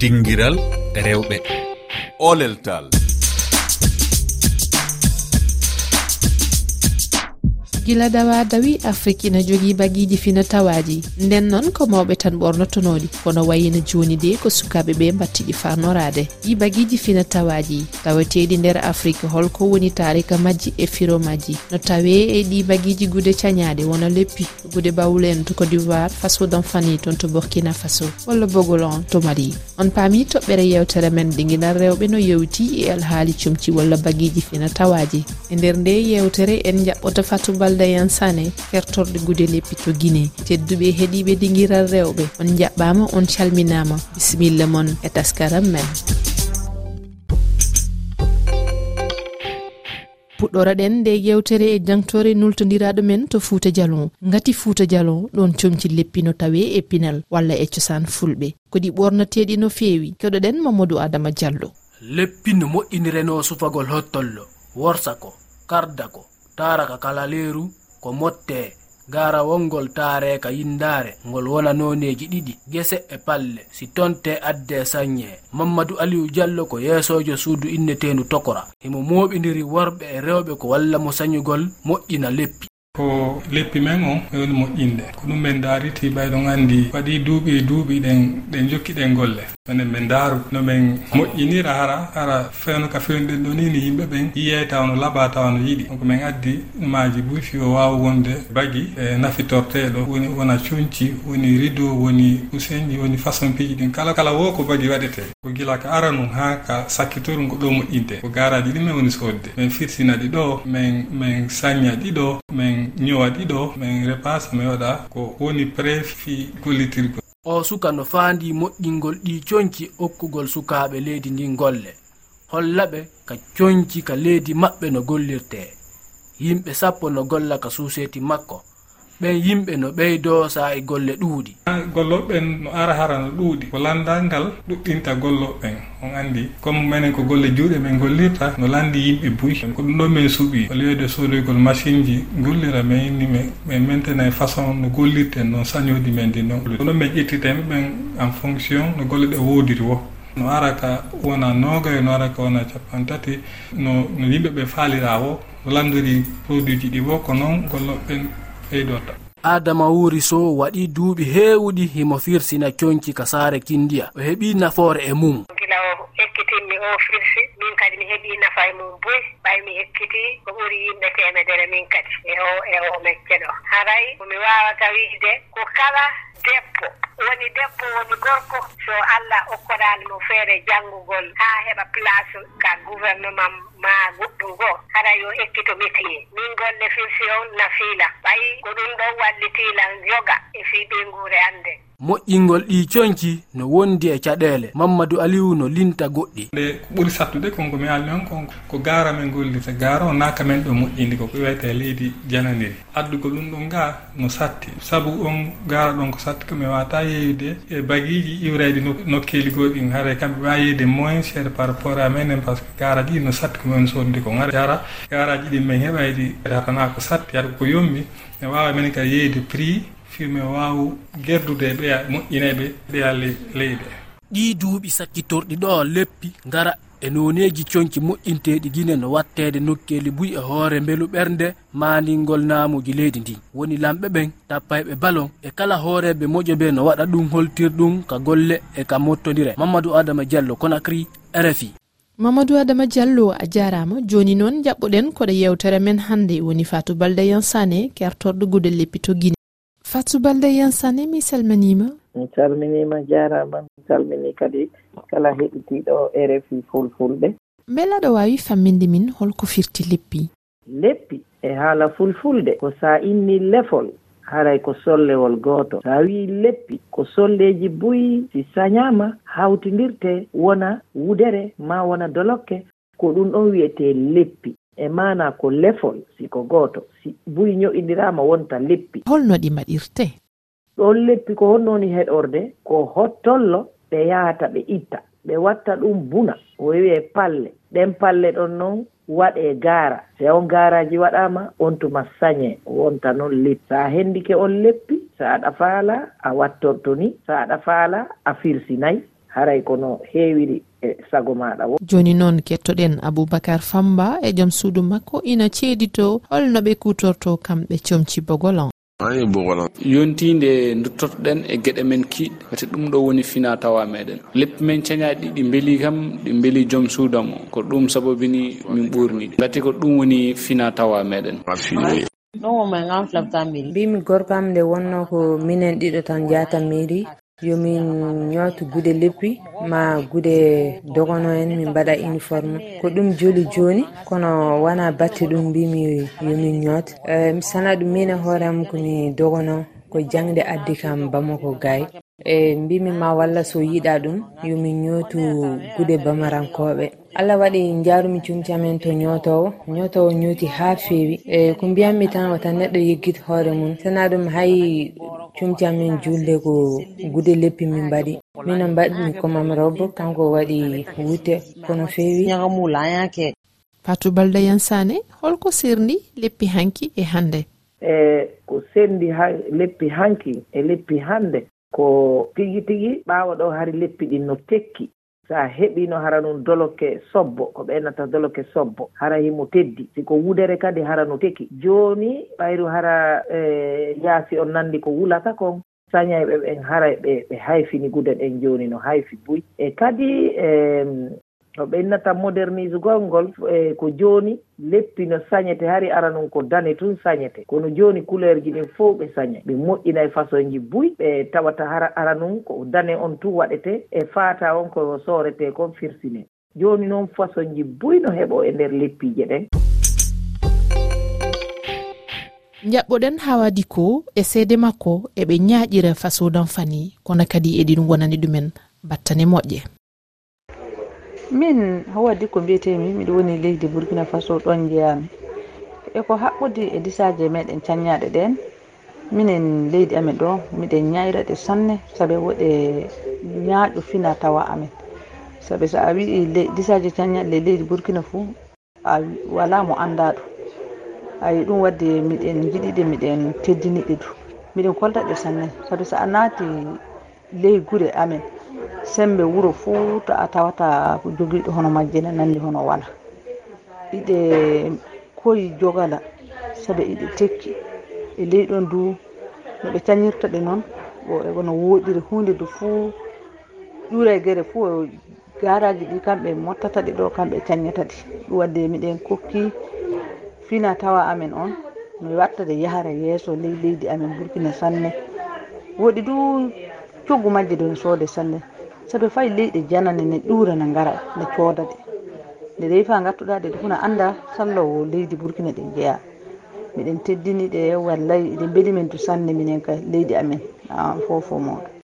dinguiral rewɓe. Oleltal gila dawa dawi afrique ina jogui jogii fina tawaji. Nden noon ko mawɓe tan ɓornotonoɗi kono wayino joni de ko sukaɓe ɓe battiɗi farnorade. Ɗi bagguiji fina tawaji tawateɗi nder afrique holko woni tarika majji e firo majji no tawe e ɗi bagiji guude cañaɗe wona leppi guude bawle en to cote d'ivoire faso dan fani toon to burkina faso. Walla bogolon to mali. On paami toɓɓere yewtere men ɗinguinal rewɓe no yewti e alhaali comci walla bagguiji fina tawaji. E nder nde yewtere en jaɓɓoto fatubal eldayan sané hertorɗe gude leppi to guiné tedduɓe heeɗiɓe dinguiral rewɓe. On jaɓɓama on calminama. Bisimilla moon e taskaram men. Puɗɗoraɗen nde yewtere e jangtore nultodiraɗo men to fouta dialon gati fouta dialon ɗon comci leppi no tawe e pinal walla e cosan fulɓe. Kodi ɓornateɗi no feewi keɗoɗen mamadou adama diallo. Leppi no moƴƴinireno sufagol hottollo. Worsako kardako taraka kala leeru ko motte gara wongol taareka yindaare ngol wona noneji ɗiɗi gese e palle. Si tonte adde sañe mamadou aliou diallo ko yeesojo suudu innetendu tokora. Himo moɓidiri worɓe e rewɓe ko walla mo sañugol moƴƴina leppi. ko leppi men o ɓe woni moƴƴinde. Ko ɗum ɓen daariti ɓayɗon anndi waɗi duuɓi duuɓi ɗen ɗen jokkiɗen golle. Ɗone ɓe ndaaru no ɓen moƴƴinira hara hara fewno ka fewniɗen ɗo ni ni yimɓe ɓen yiyey taw no laaba taw no yiɗi. Donc min addi ɗumaji ɓurfi o wawa wonde bagi e nafitorteɗo woni wona cunci woni rido woni usenji woni façon piiji ɗin. Kala kala wo ko bagi waɗete. Ko gila ka ara num ha ka sakkitoru ko ɗo moƴƴinte. Ko garaji ɗi min woni sodde min firtina ɗi ɗo min min sañña ɗiɗo min ñowa ɗiɗo min repasa mi waɗa ko woni préfi gollitirgol o suka no faandi moƴƴingol ɗi coñci okkugol sukaaɓe leydi ndin golle hollaɓe ka coñci ka leydi maɓɓe no gollirte. Yimɓe sappo no golla ka suuseeti makko. ɓen yimɓe no ɓeydo e golle ɗuuɗi. Golloɓeɓen no ara hara no ɗuuɗi. Ko landal ngal ɗuɗɗinta golloɓeɓen on andi comme minen ko golle juuɗe men gollirta no landi yimɓe buy. Ko ɗum ɗo min suuɓi o lieu de sodoygol machine ji gollira min inni men min mentena e façon no gollirten noon sañodi men ndi noon ko ɗon min ƴettitemi ɓen en fonction no golle ɗe woodiri wo. No ara ka wona nogayo e no ara ka wona capan tati no no yimɓeɓe faalira wo. No landori produit ji ɗi wo ko noon golloɓeɓen e adama wuri sow waɗi duuɓi heewɗi himo firsina conki ka saare kindiya. O heɓi nafoore e mum. Gila o ekkitinmi o firsi min kadi mi heɓi ɓeydi ko ɓuri yimɓe temedere min kadi e o e o mecce ɗo. Haray komi wawata wiide ko kala debbo. Woni debbo woni gorko. So allah okkoɗani mo feere janngugol haa heɓa place ka gouvernement ma goɗɗum goo hara yo ekkito métier min golle firsi on nafiila. Ɓayi ko ɗum ɗon wallitiilan joga e fii ɓe annde moƴƴingol ɗi coñci no wondi e caɗele mamadou aliou no linta goɗɗi. Nde ko ɓuri sattude konko mi haalni on kon ko gara men gollita gara o naaka men ɗo moƴƴindi ko wiyete leydi janandiri addugol ɗum ɗon ga no satti. Saabu on gara ɗon ko satti komi wata yeeyude e bagiji iwrede nokkeli goɗi haara kamɓe wawi yeyde moins cher par rapport a menen par ce que gara ɗi no satti komin sodde ko gara jara garaji ɗi min heɓa eɗi ko satti yaɗa ko yommi. Ne wawa minen kadi yeyde prix firme waw gerdude e ɓeya moƴƴineɓe ɓeya leyɗe ɗi duuɓi sakkitorɗi ɗo leppi ngara e noneji conki moƴƴinteɗi guine no wattede nokkeli buy e hoore beelu ɓernde maningol namuji leydi ndi. Woni lamɓe ɓen tappayɓe balon e kala hooreɓe moƴo ɓe no waɗa ɗum holtirɗum ka golle e ka mottodire mamadou adama diallo conacry rfi mamadou adama diallo a jarama joni noon jaɓɓoɗen koɗo yewtere men hannde woni fatou balde yansane kertorɗo gudel leppi to guine fatou balde yansane mi salminima. Mi salminima jarama mi salmini kadi kala heɗitiɗo rfi fulfulɓe beela ɗo wawi famminde min holko firti leppi leppi e haala fulfulde ko sa inni lefol haray ko sollewol gooto so a wii leppi ko solleji buyi si sañama hawtidirte wona wudere ma wona dolokke ko ɗum ɗon wiyete leppi e mana ko lefol siko gooto si buyi ñoƴƴindirama wonta leppi. Holno ɗi mbaɗirte ɗon leppi ko honnoni heɗorde ko hottollo ɓe yahata ɓe itta ɓe watta ɗum buna o yewi e palle. Ɗen palle ɗon noon waɗe gaara so on gaaraji waɗama on tuma sañe wonta noon leppi sa hendike on leppi sa aɗa faala a wattorto ni sa aɗa faala a firsinayi haray kono heewiri e sago maɗa o joni noon kettoɗen aboubacar famba e joom suudu makko ina ceedito holno ɓe kutorto kamɓe comci bogolan ayi bogolan yontinde duttotoɗen e gueɗe men kiɗɗe wate ɗum ɗo woni fina tawa meɗen leppi men cañaɗi ɗi beeli kam ɗi beeli joom suudam o ko ɗum sababini min ɓurni gati ko ɗum woni fina tawa meɗen ɗon woman an flabta mairie. Mbimi gorkam nde wonno ko minen ɗiɗo tan jata mairie. yomin ñoota gude leppi ma gude dogono en min mbaɗa uniforme. Ko ɗum joli joni kono wona batte ɗum mbimi yomin ñoota eh, mi sana ɗum min e hoorema komi dogono. ko jangde addi kam bamako gay e mbimi ma walla so yiɗa ɗum yomin ñootu gude bamarankoɓe allah waɗi jarumi cumti amen to ñootowo ñootowo ñooti ha feewi. E ko mbiyanmi tan wata neɗɗo yeggit hoore mum sana ɗum hay cumti amen julde ko gude leppi min mbaɗi. Mino mbaɗmi ko mam robbo kanko waɗi wutte kono feewi. Fatou baldayan yansane holko serndi leppi hanki e hannde. e ko sendi ha leppi hanki e leppi hannde ko tigi tigi ɓaawa ɗo hari leppi ɗin no tekki. So a heɓino hara noon doloke sobbo ko ɓeynata doloke sobbo hara himo teddi. Siko wudere kadi hara no teki jooni ɓayru hara e yaasi on nanndi ko wulata kon. Sañayɓe ɓen hara ɓe ɓe hayfini guden en jooni no hayfi buy. E kadi e no ɓennata modernise golngol e ko jooni leppi no sañete hari ara noon ko dane tun sañete. Kono jooni couleur ji ɗin fof ɓe saña. Ɓe moƴƴina e façon ji buy ɓe tawata hara ara noon ko dane on tun waɗete e faata on ko soorete kon firsine. Jooni noon façon ji buy no heɓo e nder leppiije ɗen. Jaɓɓoɗen hawadi ko e seede makko eɓe ñaaƴira fasodan fani. Kono kadi eɗin wonani ɗumen battane moƴƴe. min howadi ko mbiyetemi miɗo woni leydi burkina faso ɗon jeyami eko haɓɓude e disaje meɗen cañaɗe ɗen minen leydi amen ɗo miɗen ñayraɗe sanne saabi woɗe ñaaƴo fina tawa amen. Saabi so a wii disaje canyaɗe leydi burkina fou a wala mo anndaɗo ayi ɗum wadde miɗen jiɗiɗe miɗen teddiniɗe du miɗen koltaɗe sanne. Saabi so a naati ley gure amen. sembe wuuro fuu to a tawata ko jogiiɗo hono majjene nandi hono wala. Iɗe koyi jogala saabi iɗe tekki. E ley ɗon du no ɓe cañirta ɗe noon o egono wooɗiri hunde du fuu ƴuura e gere fuu garaji ɗi kamɓe mottata ɗe ɗo kamɓe cañata ɗi. Ɗum wadde miɗen kokki fina tawa amen on mi wattade yahara yeeso ley leydi amen burkina sanne. Woɗi du coggu majje ɗo ne soode sanne. Saabi fayi leyɗe janane ne ɗura ne gara ne cooda ɗe. Nde ɗeyi fa gattuɗa ɗe funa anda sallowo leydi burkina ɗen jeeya miɗen teddini ɗe wallay eɗen beeli men to sanne minen ka leydi amen. An fofo moɗo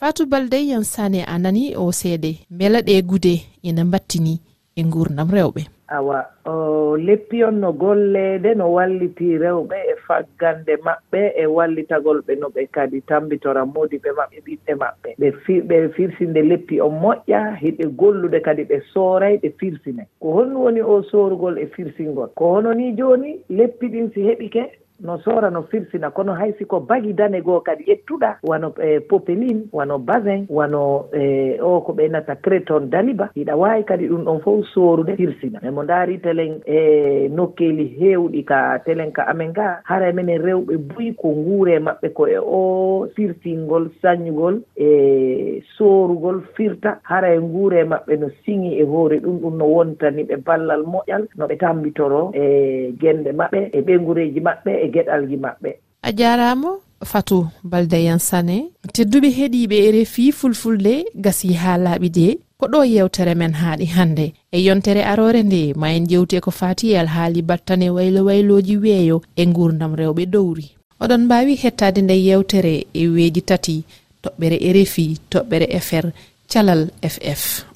fatou balde yan sane a nani o seede beela ɗe gude ene battini e gurdam rewɓe. Awa o leppi on no golle no walliti rewɓe faggande maɓɓe e wallitagol ɓe no ɓe kadi tambitora modiɓe maɓɓe ɓiɓɓe maɓɓe. Ɓe ɓe firsinde leppi o moƴƴa hiɓe gollude kadi ɓe sooray ɓe firsine. Ko holno woni o sorugol e firsingol. Ko hono ni joni leppi ɗin si heɓike no soora no firsina kono hay siko bagi dane goo kadi ƴettuɗa wano e popeline wano basin wano e o ko ɓeynata créton daliba hiɗa wawi kadi ɗum ɗon fof sorude firsina. Emo daari telen e nokkeli hewɗi ka telen ka amen ga hara menen rewɓe buyi ko guure maɓɓe ko e o firtingol sañugol e sorugol firta hara e guure maɓɓe no siŋi e hoore ɗum ɗum no wontani ɓe ballal moƴƴal no ɓe tambitoro e guende maɓɓe e ɓengureji maɓɓe e e geɗalji maɓɓe. A jarama fatou baldayan sane tedduɓe heeɗiɓe e rfi fulfulde gasi ha laaɓi de ko ɗo yewtere men haaɗi hannde. E yontere arore nde ma en jewte ko fati e alhaali battane waylo wayloji weeyo e gurdam rewɓe dowri. Oɗon mbawi hettade nde yewtere e weeji tati toɓɓere e rfi toɓɓere e fr calal ff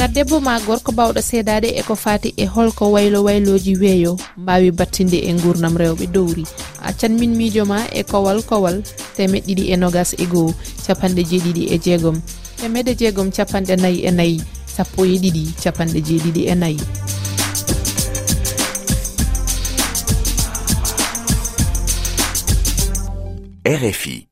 gardebbo ma gorko bawɗo seedade eko fati e holko waylo wayloji weeyo mbawi battinde e gurnam rewɓe dowri. Accan min mijoma e kowal kowal temed ɗiɗi e nogas e goho capanɗe jeeɗiɗi e jeegom. Temedde jeegom capanɗe nayyi e nayyi sappo e ɗiɗi capanɗe jeeɗiɗi e nayyi rfi